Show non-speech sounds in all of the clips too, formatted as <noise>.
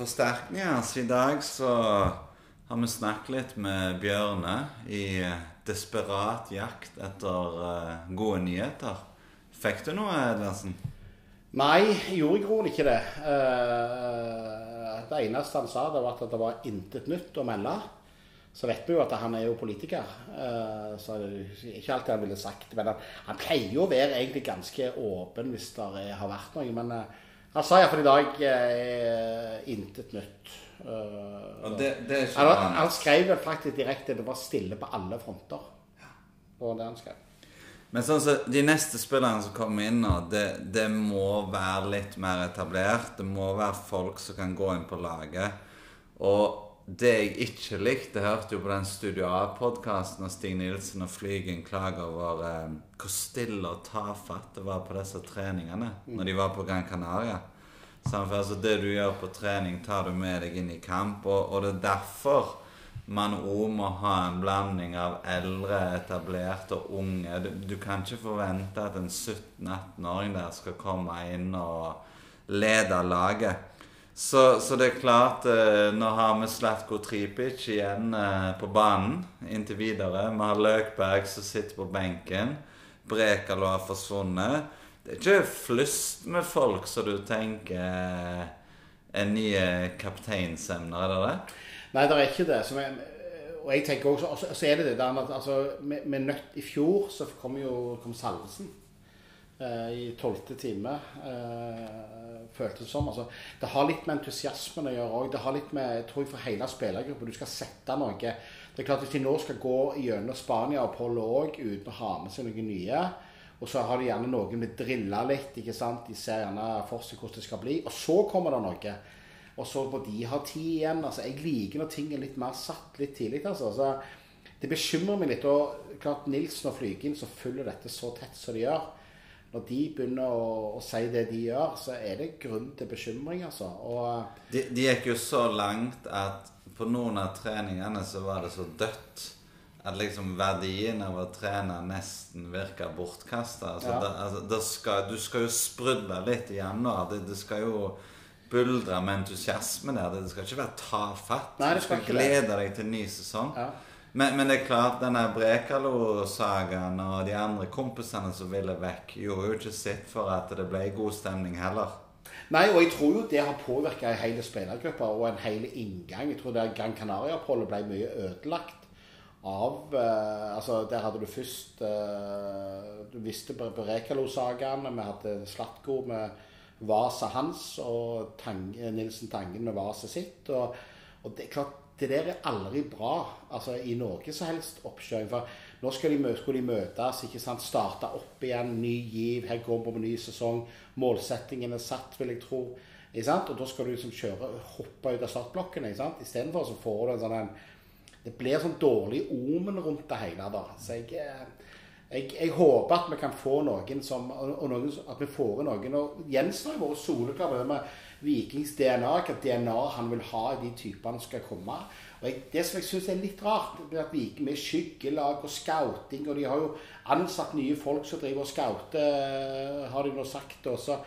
begynner å bli utålmodige etter forsterkninger. Så i dag så har vi snakket litt med Bjørne i desperat jakt etter uh, gode nyheter. Fikk du noe, Edvardsen? Nei, jeg gjorde i ikke det. Uh, det eneste han sa, det var at det var intet nytt å melde. Så vet vi jo at han er jo politiker, uh, så ikke alt han ville sagt Men han, han pleier jo å være egentlig ganske åpen hvis det har vært noe. Men uh, han sa iallfall i dag eh, intet nytt. Uh, det, det han, han, skrev faktisk direkte det var stille på alle fronter. Og det han skrev. Men sånn så, de neste spillerne som kommer inn nå, det, det, må være litt mer etablert. Det må være folk som kan gå inn på laget. Og det jeg ikke likte, hørte jo på den Studio A-podkasten av Stig Nilsen og Flygen klager over eh, hvor stille og tafatt det var på disse treningene når de var på Gran Canaria. Samtidig, altså, det du gjør på trening, tar du med deg inn i kamp. Og, og det er derfor man òg må ha en blanding av eldre, etablerte og unge. Du, du kan ikke forvente at en 17-18-åring der skal komme inn og lede laget. Så, så, det er klart eh, Nå har vi Slatko Tripic igjen eh, på banen inntil videre. Vi har Løkberg som sitter på benken. Brekalo har forsvunnet. Det er ikke flust med folk som du tenker eh, er nye kapteinsemner, er det det? Nei, det er ikke det. Jeg, og jeg tenker også, så, er det det der at altså, med, med nøtt I fjor så kom jo kom Salvesen eh, i tolvte time. Eh, føltes som. Altså, det har litt med entusiasmen å gjøre òg. Det har litt med jeg tror for hele spillergruppa. Du skal sette noe. Det er klart Hvis de nå skal gå gjennom Spania og Polo òg uten å ha med seg noen nye, og så har de gjerne noen med drilla litt, ikke sant? de ser gjerne for seg hvordan det skal bli, og så kommer det noe. Og så må de ha tid igjen. altså Jeg liker når ting er litt mer satt litt tidlig. altså. altså det bekymrer meg litt. Og klart Nilsen og Flygen som følger dette så tett som de gjør når de begynner å, å, si det de gjør, så er det grunn til bekymring, altså. Og, de, de gikk jo så langt at på noen av treningene så var det så dødt at liksom verdien av å trene nesten virka bortkasta. Altså, ja. altså, du skal jo sprudle litt i januar. Det, det, skal jo buldre med entusiasme der. Det, skal ikke være tafatt. Nei, du skal glede deg til ny sesong. Ja. Men, men, det er klart, denne Brekalo-sagaen og de andre kompisene som ville vekk, gjorde jo ikke sitt for at det ble god stemning heller. Nei, og jeg tror jo det har påvirka en hel spillergruppe og en hel inngang. Jeg tror det Gran Canaria-oppholdet ble mye ødelagt av eh, Altså, der hadde du først eh, Du visste Brekalo-sagaene. Vi hadde Slatko med vaset hans og Tang, Nilsen Tangen med vaset sitt. Og, og det er klart det der er aldri bra altså i noe som helst oppkjøring. For nå skal de, skulle de møtes, ikke sant? starte opp igjen, ny giv. Her går vi på ny sesong. Målsettingen er satt, vil jeg tro. Ikke sant? Og da skal du liksom kjøre, hoppe ut av startblokkene. ikke sant? Istedenfor så får du en sånn en Det blir sånn dårlig omen rundt det hele. da. Så jeg, jeg, jeg håper at vi kan få noen som og noen, At vi får noen og Jensen har vært soleklar med Vikings DNA, hva DNA han vil ha i de typene skal komme. Og jeg, Det som jeg syns er litt rart, er at Viking med skyggelag og scouting Og de har jo ansatt nye folk som driver og scouter, har de nå sagt. Og så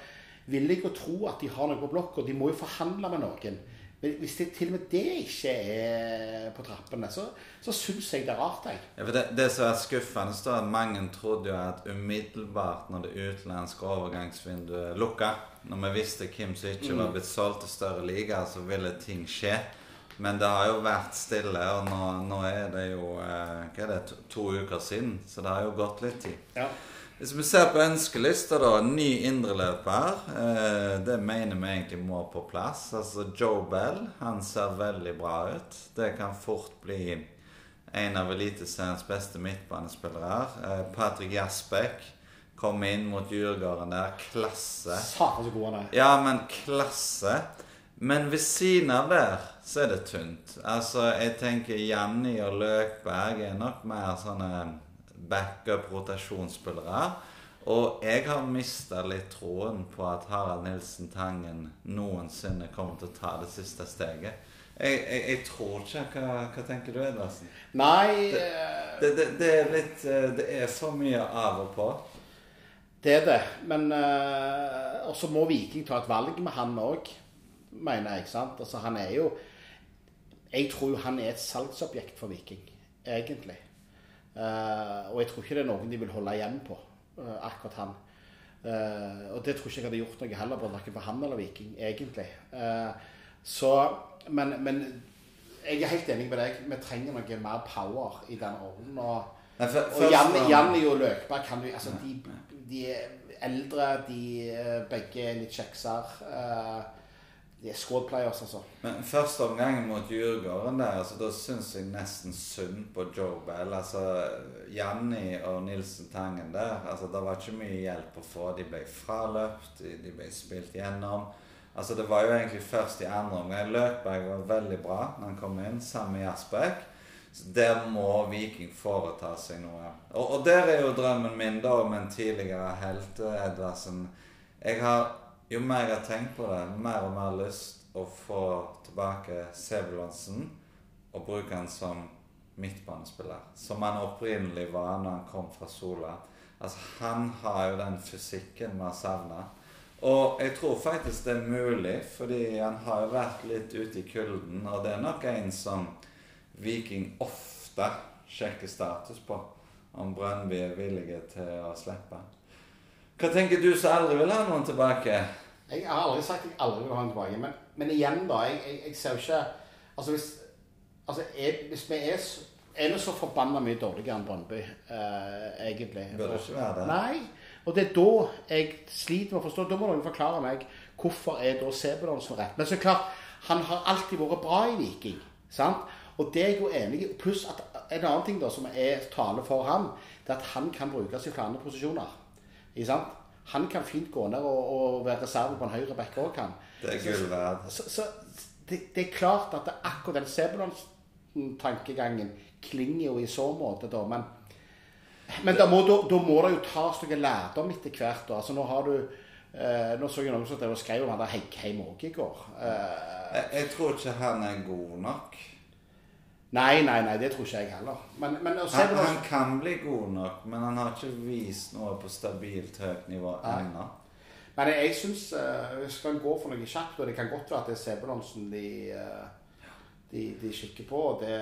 vil jeg jo tro at de har noe på blokka. De må jo forhandle med noen. Men hvis det, til og med det ikke er på trappene, så, så syns jeg det er rart. Jeg. Ja, for det, det som er skuffende, er at mange trodde jo at umiddelbart når det utenlandske overgangsvinduet lukka, når vi visste hvem som ikke var mm. blitt solgt til større liga, så ville ting skje. Men det har jo vært stille, og nå, nå er det jo eh, hva er det, to, to, uker siden. Så det har jo gått litt tid. Ja. Hvis vi ser på ønskelista, da. Ny indreløper. Eh, det mener vi egentlig må på plass. Altså Joe Bell, han ser veldig bra ut. Det kan fort bli en av Eliteseriens beste midtbanespillere. Eh, Patrick Jasbekk kom inn mot Djurgården der. Klasse. Satan så god han er. Ja, men klasse. Men ved siden av der så er det tynt. Altså, jeg tenker Janni og Løkberg er nok mer sånne backup rotasjonsspillere. Og jeg har mista litt troen på at Harald Nilsen Tangen noensinne kommer til å ta det siste steget. Jeg, jeg, jeg tror ikke hva, hva, tenker du, Edvardsen? Nei det, eh, det, det, det, er litt eh, Det er for mye av og på. Det er det. Men uh, også må Viking ta et valg med han òg. mener jeg. sant? Altså, han er jo Jeg tror jo han er et salgsobjekt for Viking, egentlig. Eh, og jeg tror ikke det er noen de vil holde igjen på, eh, akkurat han. Eh, og det tror ikke jeg hadde gjort noe heller, både verken for han eller Viking, egentlig. Så, men, men jeg er helt enig med deg. Vi trenger noe mer power i den rollen. Og, Nei, for- og først Jan, og- og Løkberg kan du altså, de, de er eldre, de begge er litt kjekser. eh, De er squad players, altså. Men første omgangen mot Djurgården der, altså, da syns jeg nesten synd på Joe. Altså, Janni og Nilsen Tangen der, altså, det var ikke mye hjelp å få. De ble fraløpt, de, de ble spilt gjennom. Altså, det var jo egentlig først i andre omgang. Løkberg var veldig bra når han kom inn, sammen med Jasbekk. Så der må Viking foreta seg noe. Og, og der er jo drømmen min da om en tidligere helt, eh, Edvardsen. Jeg har, jo mer jeg har tenkt på det, mer og mer lyst å få tilbake Sebulonsen og bruke han som midtbanespiller. Som han opprinnelig var når han kom fra Sola. Altså, han har jo den fysikken vi har savna. Og jeg tror faktisk det er mulig, fordi han har jo vært litt ute i kulden. Og det er nok en som Viking ofte sjekker status på. Om Brøndby er villige til å slippe. Hva tenker du som aldri vil ha noen tilbake? Jeg har aldri sagt jeg aldri vil ha noen tilbake. Men, men igjen, da. Jeg, jeg, jeg ser jo ikke Altså, hvis, altså, jeg, hvis vi er så er vi så forbanna mye dårligere enn Brøndby, eh, egentlig? Burde ikke være det. Nei. Og det er da jeg sliter med å forstå. Da må noen forklare meg hvorfor er da Sebulonsen rett. Men så klart, han har alltid vært bra i Viking. sant? Og det er jeg jo enig i. Pluss at en annen ting da som er tale for han, det er at han kan brukes i flere posisjoner. Ikke sant? Han kan fint gå ned og, og være reserve på en høyre back òg, han. Det er gull verd. Så, så det, det er klart at det, akkurat den Sebulon-tankegangen klinger jo i så måte, da. Men, men da, må, da, da må det jo tas noe lærdom etter hvert. da. Altså Nå har du eh, Nå så jeg noen som skrev om han der Heggheim òg i går. Eh, Jeg, jeg tror ikke han er god nok. Nei, nei, nei, det tror ikke jeg heller. Men, men Han, han kan bli god nok, men han har ikke vist noe på stabilt høyt nivå ennå. Men jeg, jeg syns uh, Skal en gå for noe kjapt, og det kan godt være at det er Sebulonsen de, uh, de, de kikker på. Det,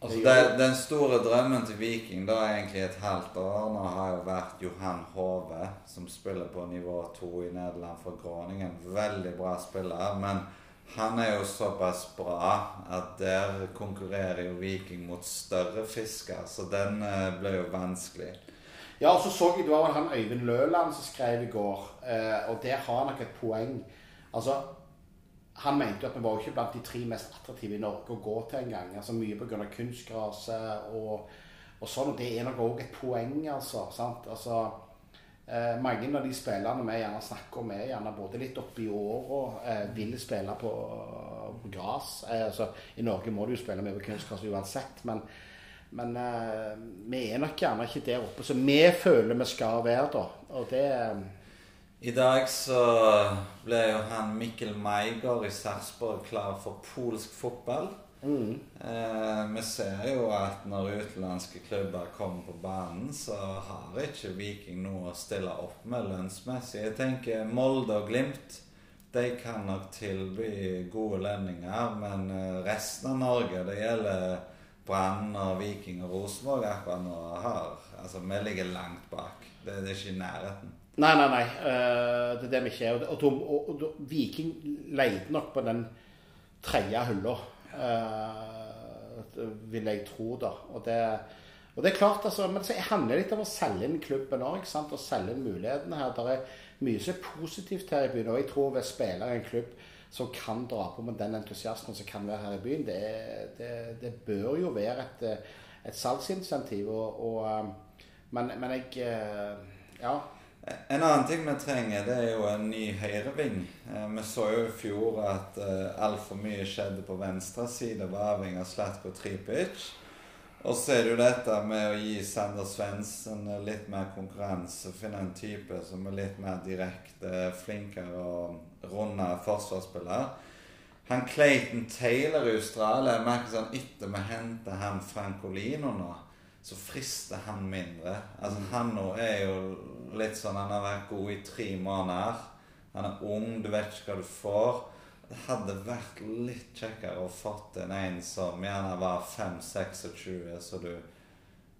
Altså, det den store drømmen til Viking da egentlig et halvt år nå har jo vært Johan Hove, som spiller på nivå to i Nederland for Groningen. Veldig bra spiller, men han er jo såpass bra at der konkurrerer jo Viking mot større fisker, så den eh, ble jo vanskelig. Ja, og så så jeg det var han Øyvind Løland som skrev i går, eh, og der har han nok et poeng. Altså, han mente jo at vi var jo ikke blant de tre mest attraktive i Norge å gå til engang. Altså, mye pga. kunstgraset og, og sånn, og det er nok òg et poeng, altså. sant? Altså, eh, mange av de spillerne vi gjerne snakker om, er gjerne både litt oppi åra, eh, vil spille på, på gress. Eh, altså, I Norge må du jo spille med på kunstgras uansett, men men eh, vi er nok gjerne ikke der oppe som vi føler vi skal være, da. Og det eh, I dag så ble jo han Mikkel Meiger i Sarpsborg klar for polsk fotball. Eh, vi ser jo at når utenlandske klubber kommer på banen, så har ikke Viking noe å stille opp med lønnsmessig. Jeg tenker Molde og Glimt de kan nok tilby gode lønninger, men eh, resten av Norge, det gjelder Brann og Viking og Rosenborg akkurat nå, har Altså, vi ligger langt bak. Det, det er ikke i nærheten. Nei, nei, nei. eh, det er det vi ikke er. Og, og, og, og, Viking leide nok på den tredje hylla, vil jeg tro, da. Og det, og det er klart, altså, men så handler det litt om å selge inn klubben òg. Og selge inn mulighetene her. Det er mye som er positivt her i byen. Og jeg tror ved spiller en klubb som kan dra på med den entusiasmen som kan være her i byen, det, det, det bør jo være et, et salgsinsentiv. Og, og, eh, men, men jeg eh, Ja. En annen ting vi trenger, det er jo en ny høyreving. Eh, vi så jo i fjor at eh, altfor mye skjedde på venstre side av Arving av Slatko Tripic. Og så er det jo dette med å gi Sander Svendsen litt mer konkurranse. Finne en type som er litt mer direkte, flinkere og runde forsvarsspiller. Han Clayton Taylor i Australia jeg merker sånn Etter vi henter han Frankolino nå, så frister han mindre. Altså Han nå er jo litt sånn Han har vært god i tre måneder. Han er ung, du vet ikke hva du får. det hadde vært litt kjekkere å fått en en som gjerne var 5-26, så du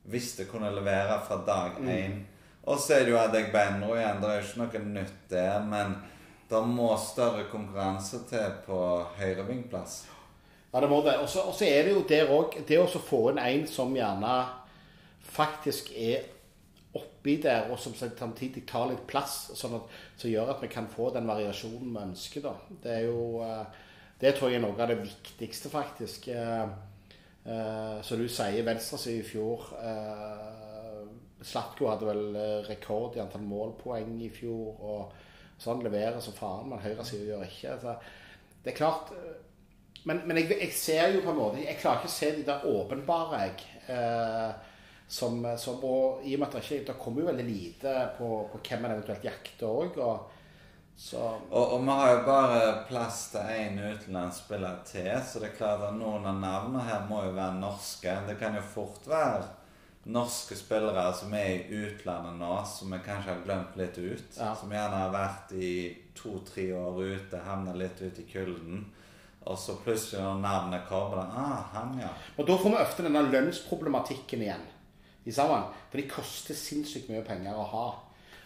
visste kunne levere fra dag én. Og så er det jo Adegbenro igjen. Det er jo ikke noe nytt der, men det må større konkurranse til på høyrevingplass. Ja, det må det. Og så er det jo der òg Det å få inn en som gjerne faktisk er oppi der, og som samtidig tar litt plass, sånn at, som gjør at vi kan få den variasjonen vi ønsker. da. Det er jo eh, Det tror jeg er noe av det viktigste, faktisk. Eh, eh, Så du sier venstresiden i fjor Slatko hadde vel rekord i antall målpoeng i fjor. og sånn leverer som faen, men høyresida gjør ikke. Så det er klart Men, men jeg, jeg ser jo på en måte Jeg klarer ikke å se de der åpenbare, jeg. Eh, som, som, og i og med at det ikke Det kommer jo veldig lite på, på hvem en eventuelt jakter òg. Og, så Og, vi har jo bare plass til én utenlandsspiller til, så det er klart at noen av navnene her må jo være norske. Det kan jo fort være norske spillere som er i utlandet nå, som vi kanskje har glemt litt ut. Ja. Som gjerne har vært i to-tre år ute, havna litt ut i kulden. Og så plutselig når navnet kommer, ah, han ja. Og da får vi ofte denne lønnsproblematikken igjen. I sammen. For de koster sinnssykt mye penger å ha.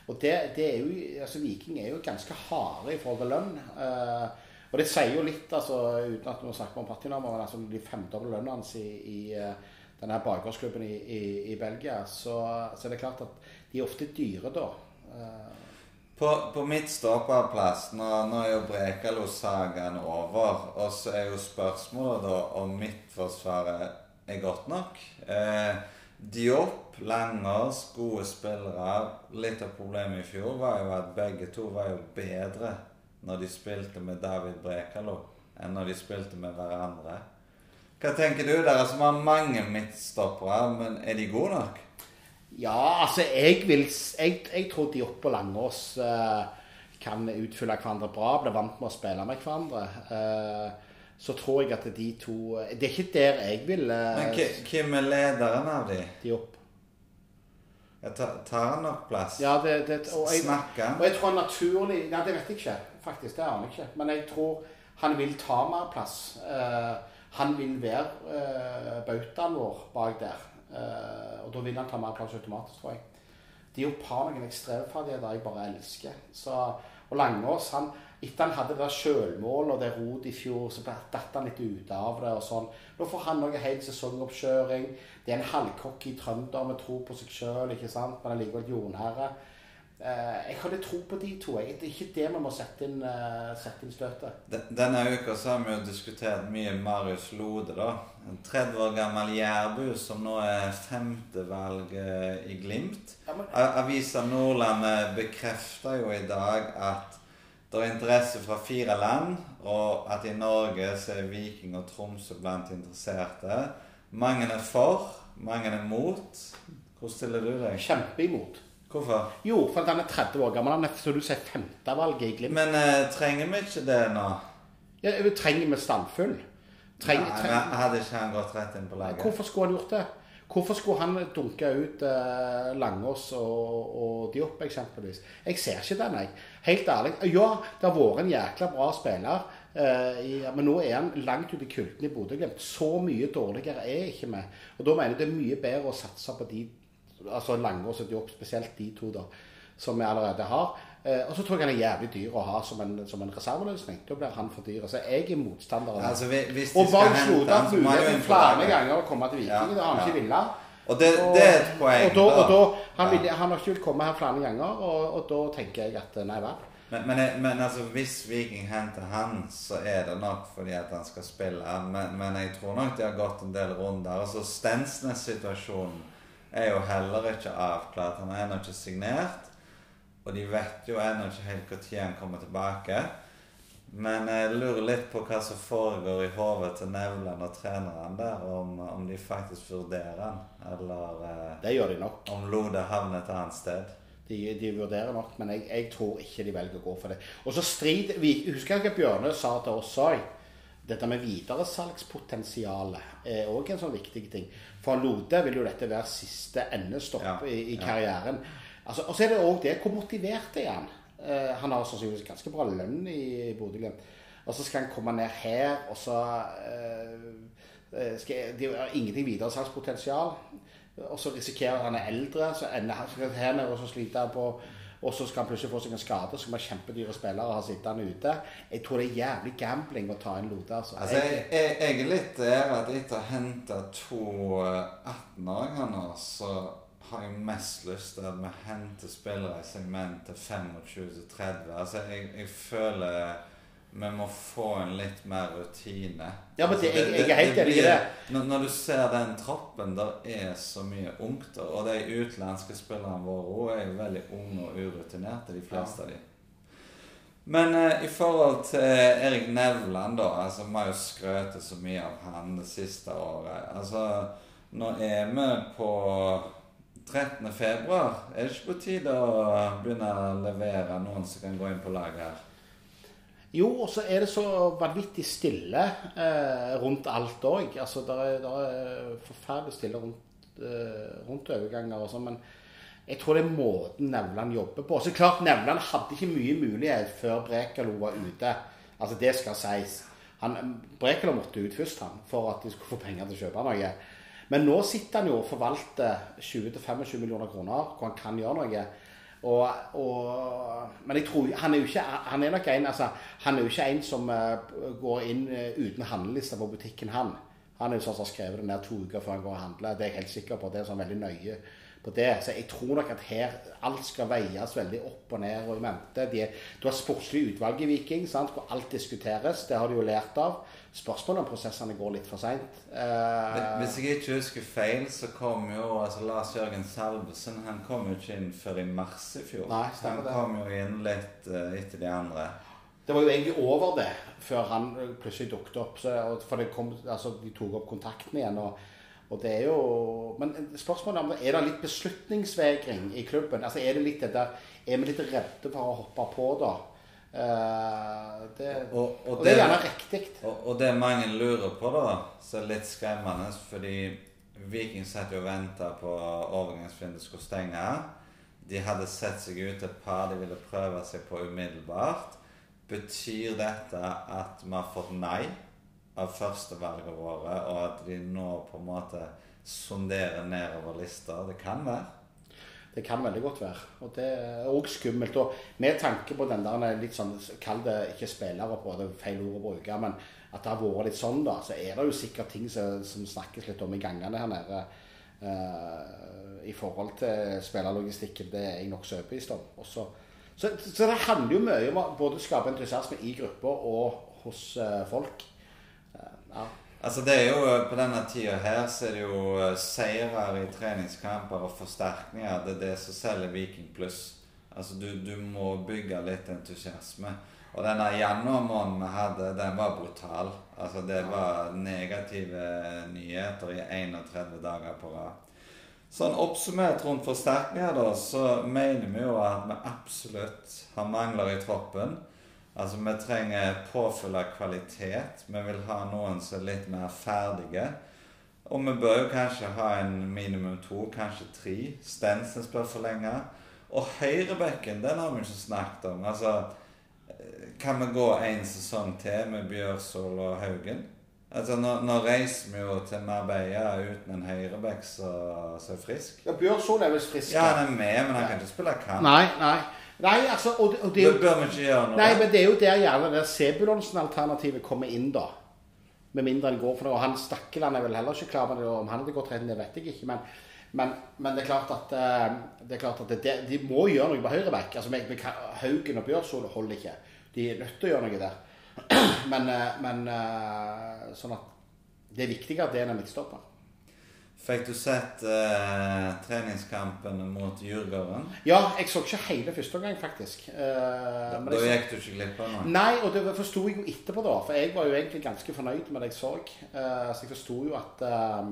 Og det, det er jo, altså Viking er jo ganske harde i forhold til lønn. Eh, og det sier jo litt, altså, uten at vi snakker om partinummer, men altså de femdobler lønnen hans i, i eh, denne bakgårdsklubben i, i, i Belgia, så, så det klart at de er ofte dyre da. Eh, På, på mitt ståpåplass, nå, nå er jo Brekalo-sagaen over. Og så er jo spørsmålet da om midtforsvaret er godt nok. Eh, Diop, Langers, gode spillere. Litt av problemet i fjor var jo at begge to var jo bedre når de spilte med David Brekalo, enn når de spilte med hverandre. Hva tenker du? Dere som har mange midtstoppere, men er de gode nok? Ja, altså jeg vil Jeg, jeg tror Diop og Langås uh, kan utfylle hverandre bra, blir vant med å spille med hverandre. Eh, så tror jeg at de to Det er ikke der jeg vil eh, Men hvem er lederen av de? Diop. Jeg tar, tar han nok plass? Ja, det, det, og, jeg, Snakker han? og jeg tror han naturlig Nei, det vet jeg ikke. Faktisk, det aner jeg ikke. Men jeg tror han vil ta mer plass. Uh, han vil være uh, bautaen vår bak der. Uh, og da vil han ta mer plass automatisk, tror jeg. De opp har noen ekstremferdigheter jeg bare elsker. Så, og Langås, han, etter han hadde det der og det rot i fjor, så datt han litt ut av det. og sånn. Nå får han noe hel sesongoppkjøring. Det er en halvcocky trønder med tro på seg sjøl, men allikevel jordnære. Eh, jeg har litt tro på de to. Jeg. Det er ikke det vi må sette inn, eh, sette inn støtet. Denne uka så har vi jo diskutert mye Marius Lode, da. En 30 år gammel jærbu som nå er femtevalg eh, i Glimt. Ja, men, Avisa Nordland bekrefter jo i dag at det er interesse fra fire land, og at i Norge så er Viking og Tromsø blant interesserte. Mange er for, mange er mot. Hvordan stiller du deg? Kjempeimot. Hvorfor? Jo, for han er 30 år gammel. Han er så du sier femtevalget i Glimt. Men eh, trenger vi ikke det nå? Ja, vi trenger vi standfull? Treng, Nei, trenger, Hadde ikke han gått rett inn på laget? Hvorfor skulle han gjort det? Hvorfor skulle han dunke ut eh, Langås og, og Diop, eksempelvis? Jeg ser ikke den, jeg. Helt ærlig. Ja, det har vært en jækla bra spiller, eh, i, men nå er han langt ute i kulten i Bodø-Glimt. Så mye dårligere er ikke vi. Og da mener jeg det er mye bedre å satse på de altså Langås og Diop, spesielt de to, da, som vi allerede har. Eh, og så tror jeg han er jævlig dyr å ha som en, som en reserveløsning. Da blir han for dyr. Så jeg er motstander av det. Altså, hvis de Og hente Slode har jo muligheten flere ganger å komme til Viking. Ja, Det har han ja. ikke villet. Og det, det er et poeng. Og da, og da han, vil, han har ikke villet komme her flere ganger, og, og da tenker jeg at nei vel. Men, men, men altså, hvis Viking henter han, så er det nok fordi at han skal spille. Men, men jeg tror nok de har gått en del runder. Altså, Stensnes-situasjonen er jo heller ikke avklart. Han er ennå ikke signert. Og de vet jo ennå ikke helt når han kommer tilbake. Men jeg lurer litt på hva som foregår i hodet til Nevland og treneren der. Om, om de faktisk vurderer han, eller eh, Det gjør de nok. om Lode havner et annet sted. De, de vurderer nok, men jeg, jeg tror ikke de velger å gå for det. Og så strid vi, Husker jeg hva Bjørne sa til oss òg? Dette med videresalgspotensialet er òg en sånn viktig ting. For Lode vil jo dette være siste endestopp Ja, i, i ja. Altså, og så er det òg det hvor motivert er han? Uh, han har sannsynligvis ganske bra lønn i Bodø-Glimt. Og så skal han komme ned her, og så uh, skal, Det er ingenting videresalgspotensial. Og så risikerer han er eldre, så ender han her nede og så sliter på og så skal han plutselig få seg en skade, så ha kjempedyre spillere og ha sittende ute. Jeg tror det er jævlig gambling å ta inn Lode. Altså. Altså, jeg, jeg, jeg er litt at etter å hente to 18-åringer nå, så har jeg mest lyst til at vi henter spillere i segmentet 25-30. Altså, jeg, jeg føler vi må få en litt mer rutine. Ja, men det, Altså, jeg, jeg er helt enig i det. Når, når du ser den troppen, der er så mye ungt. Og de utenlandske spillerne våre er jo veldig unge og urutinerte, de fleste av dem. Men eh, i forhold til Erik Nevland, da altså Vi har jo skrøtet så mye av han det siste året. Altså, nå er vi på 13. februar. Er det ikke på tide å begynne å levere noen som kan gå inn på laget her? Jo, og så er det så vanvittig stille eh, rundt alt òg. Altså, det er, er forferdelig stille rundt, eh, rundt overganger og sånn. Men jeg tror det er måten Nevland jobber på. Så klart, Nevland hadde ikke mye mulighet før Brekalo var ute. Altså, det skal sies. Han, Brekalo måtte ut først, han, for at de skulle få penger til å kjøpe noe. Men nå sitter han jo og forvalter 20-25 millioner kroner, hvor han kan gjøre noe. Og, og, men jeg tror, han er jo ikke han er nok en, altså, han er jo ikke en som uh, går inn uh, uten handleliste på butikken, han. Han er jo sånn som har skrevet det ned to uker før han går og handler. Det er jeg helt sikker på. Det er sånn veldig nøye på det. Så jeg tror nok at her alt skal veies veldig opp og ned og i mente. De, du har sportslig utvalg i Viking, sant? hvor alt diskuteres. Det har du jo lært av. Spørsmålet om prosessene går litt for seint. Uh, Hvis jeg ikke husker feil, så kom jo altså Lars Jørgen Salvesen Han kom jo ikke inn før i mars i fjor. Nei, han det. kom jo inn litt uh, etter de andre. Det var jo egentlig over det før han plutselig dukket opp. Så, for det kom, altså, de tok opp kontakten igjen. Og, og det er jo Men spørsmålet er er det litt beslutningsvegring i klubben. Altså Er det litt det der Er vi litt redde for å hoppe på, da? Uh, det, Og, og, og det er gjerne riktig. og, og det mange lurer på, da, som er litt skremmende Fordi Viking satt jo og venta på overgangsvinduet skulle stenge. De hadde sett seg ut et par de ville prøve seg på umiddelbart. Betyr dette at vi har fått nei av førstevalget våre, og at de nå på en måte sonderer nedover lista? Det kan være. Det kan veldig godt være. Og det er òg skummelt. Og med tanke på den der litt sånn Kall det ikke spillere på, det er feil ord å bruke, men at det har vært litt sånn, da, så er det jo sikkert ting som, som snakkes litt om i gangene her nede. Uh, I forhold til spillerlogistikken. Det er jeg nokså overbevist om. Også, så, så det handler jo mye om å både skape entusiasme i grupper og hos uh, folk. Uh, ja. Altså det er jo, På denne tida her så er det jo eh, seirer i treningskamper og forsterkninger. Det er det som selger Viking pluss. Altså du, du må bygge litt entusiasme. Og denne januarmåneden vi hadde, den var brutal. Altså Det var negative nyheter i 31 dager på rad. Sånn oppsummert rundt forsterkninger, da, så mener vi jo at vi absolutt har mangler i troppen. Altså, vi trenger påfyll av kvalitet. Vi vil ha noen som er litt mer ferdige. Og vi bør jo kanskje ha en minimum to, kanskje tre. Stensnes bør forlenge. Og høyrebekken, den har vi ikke snakket om. Altså, kan vi gå en sesong til med Bjørsol og Haugen? Altså, nå, nå reiser vi jo til Marbella uten en høyrebekk som som er frisk. Ja, Bjørsol er visst frisk. Ja, han er med, men han kan ikke spille kamp. Nei, nei. Nei, altså, og, og det Det bør vi ikke gjøre noe. Nei, men det er jo der gjerne det Sebulonsen-alternativet kommer inn, da. Med mindre en går for noe. Og han Stakkeland er vel heller ikke klar, men om han hadde gått rett inn, det vet jeg ikke. Men, men, men det er klart at, eh, det er klart at det, de må gjøre noe på høyreback. Altså, med, med Haugen og Bjørsol holder ikke. De er nødt til å gjøre noe der. <clears throat> Men, eh, men eh, sånn at det er viktigere at det er en midtstopper. Fikk du sett eh, treningskampen mot Djurgården? Ja, jeg så ikke hele første omgang, faktisk. Eh, Da, men da så- gikk du ikke glipp av noe? Nei, og det forsto jeg jo etterpå, da. For jeg var jo egentlig ganske fornøyd med det jeg så. Eh, så jeg forsto jo at, eh,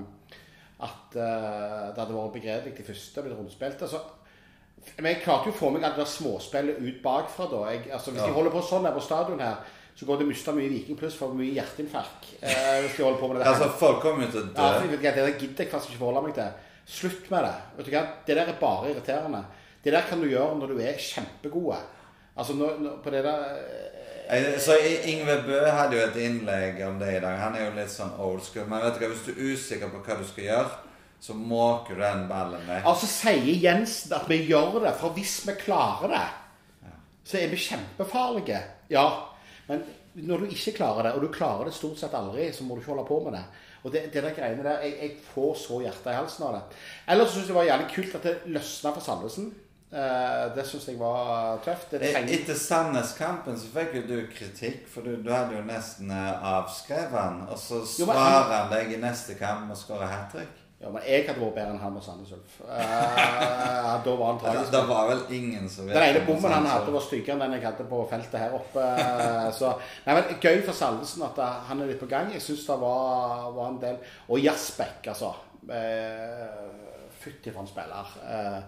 at eh, det hadde vært begredelig de første blitt rundspilt. Altså, men jeg klarte jo å få meg alt det småspillet ut bakfra da. Jeg, altså, hvis Ja. de holder på sånn her på stadion her, så går det å miste mye Viking pluss for mye hjerteinfarkt. Eh, hvis de holder på med det Altså, folk kommer jo til å ja, for dø. vet ikke, Det der gidder jeg faktisk ikke forholde meg til. Slutt med det. Vet du hva? Det der er bare irriterende. Det der kan du gjøre når du er kjempegode. Altså nå, nå, på det der Eh, Så Ingve Bø hadde jo et innlegg om det i dag. Han er jo litt sånn old school. Men vet du hva, hvis du er usikker på hva du skal gjøre, så måker du den ballen vekk. Altså sier Jensen at vi gjør det, for hvis vi klarer det, så er vi kjempefarlige. Ja, men når du ikke klarer det, og du klarer det stort sett aldri, så må du ikke holde på med det. Og det, det der greiene der, jeg, jeg får så hjertet i halsen av det. Ellers syns jeg det var jævlig kult at det løsna for Sandnesen. Eh, det syns jeg var tøft. E- trenger Etter Sandnes-kampen så fikk jo du kritikk, for du, du hadde jo nesten eh, avskrevet han. Og så svarer han- deg i neste kamp og skårer skåre hat trick. Ja, men jeg hadde vært bedre enn han og Sandnes Ulf. Uh, <laughs> da var han tragisk. det var vel ingen som vet Den ene bommen han hadde, var styggere enn den jeg hadde på feltet her oppe. Så, nei, men Gøy for Salvesen at eh, han er litt på gang. Jeg syns det var, var en del Og Jasbekk, altså. Eh, Fytti for en spiller. Eh,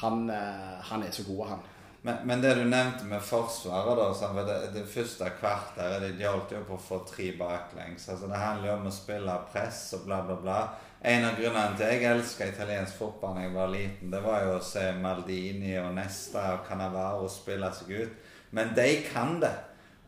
han, eh, han er så god, han. Men, men det du nevnte med Forsvaret, da det, det første kvarteret De de holdt jo på å få tre baklengs. altså Det handler jo om å spille press og bla, bla, bla. En av grunnene til jeg elska italiensk fotball da jeg var liten, det var jo å se Maldini og Nesta og Canavaro spille seg ut. Men de kan det.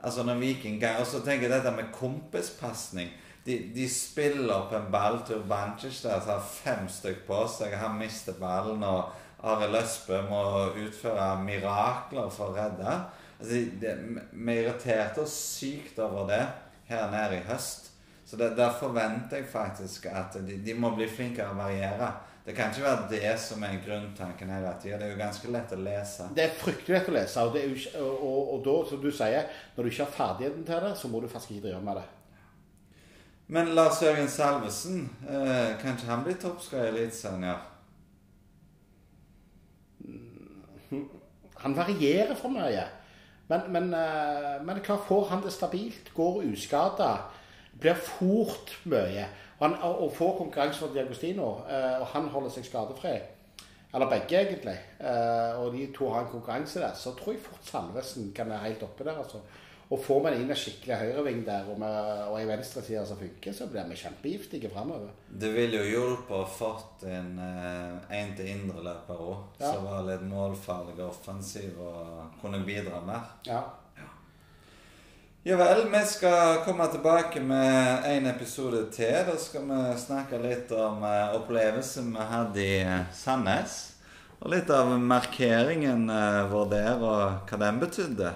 Altså når Viking kan, Og så tenker jeg dette med kompispasning. De, de spiller opp en ball til Bancic der, har fem stykk på seg. Han mister ballen, og Are Løsbø må utføre mirakler for å redde. Altså, vi irriterte oss sykt over det her nede i høst. Så det, der forventer jeg faktisk at de, de må bli flinkere å variere. Det kan ikke være det som er grunntanken hele tida. Det er jo ganske lett å lese. Det er fryktelig lett å lese. Og, ikke- og, og, og da, som du sier, når du ikke har ferdigheten til det, så må du faktisk ikke drive med det. Men Lars Jørgen Salvesen, eh, kan ikke han bli toppskårer i Eliteserien? Han varierer for mye. Men, men, eh, men klart får han det stabilt, går uskada, blir fort mye. Og, han, og får konkurranse fra Diagostino, eh, og han holder seg skadefri. Eller begge, egentlig. Eh, Og de to har en konkurranse der. Så tror jeg fort Salvesen kan være helt oppe der. altså. Og får man inn en skikkelig høyreving der og, med, og ei venstreside som funker, så blir vi kjempegiftige framover. Det ville jo hjulpet å fått en, eh, en til indreløper òg, Ja. som var litt målfarlig og offensiv og kunne bidra mer. Ja. Ja vel, vi skal komme tilbake med en episode til. Da skal vi snakke litt om eh, opplevelsen vi hadde i eh, Sandnes. Og litt av markeringen eh, vår der, og hva den betydde.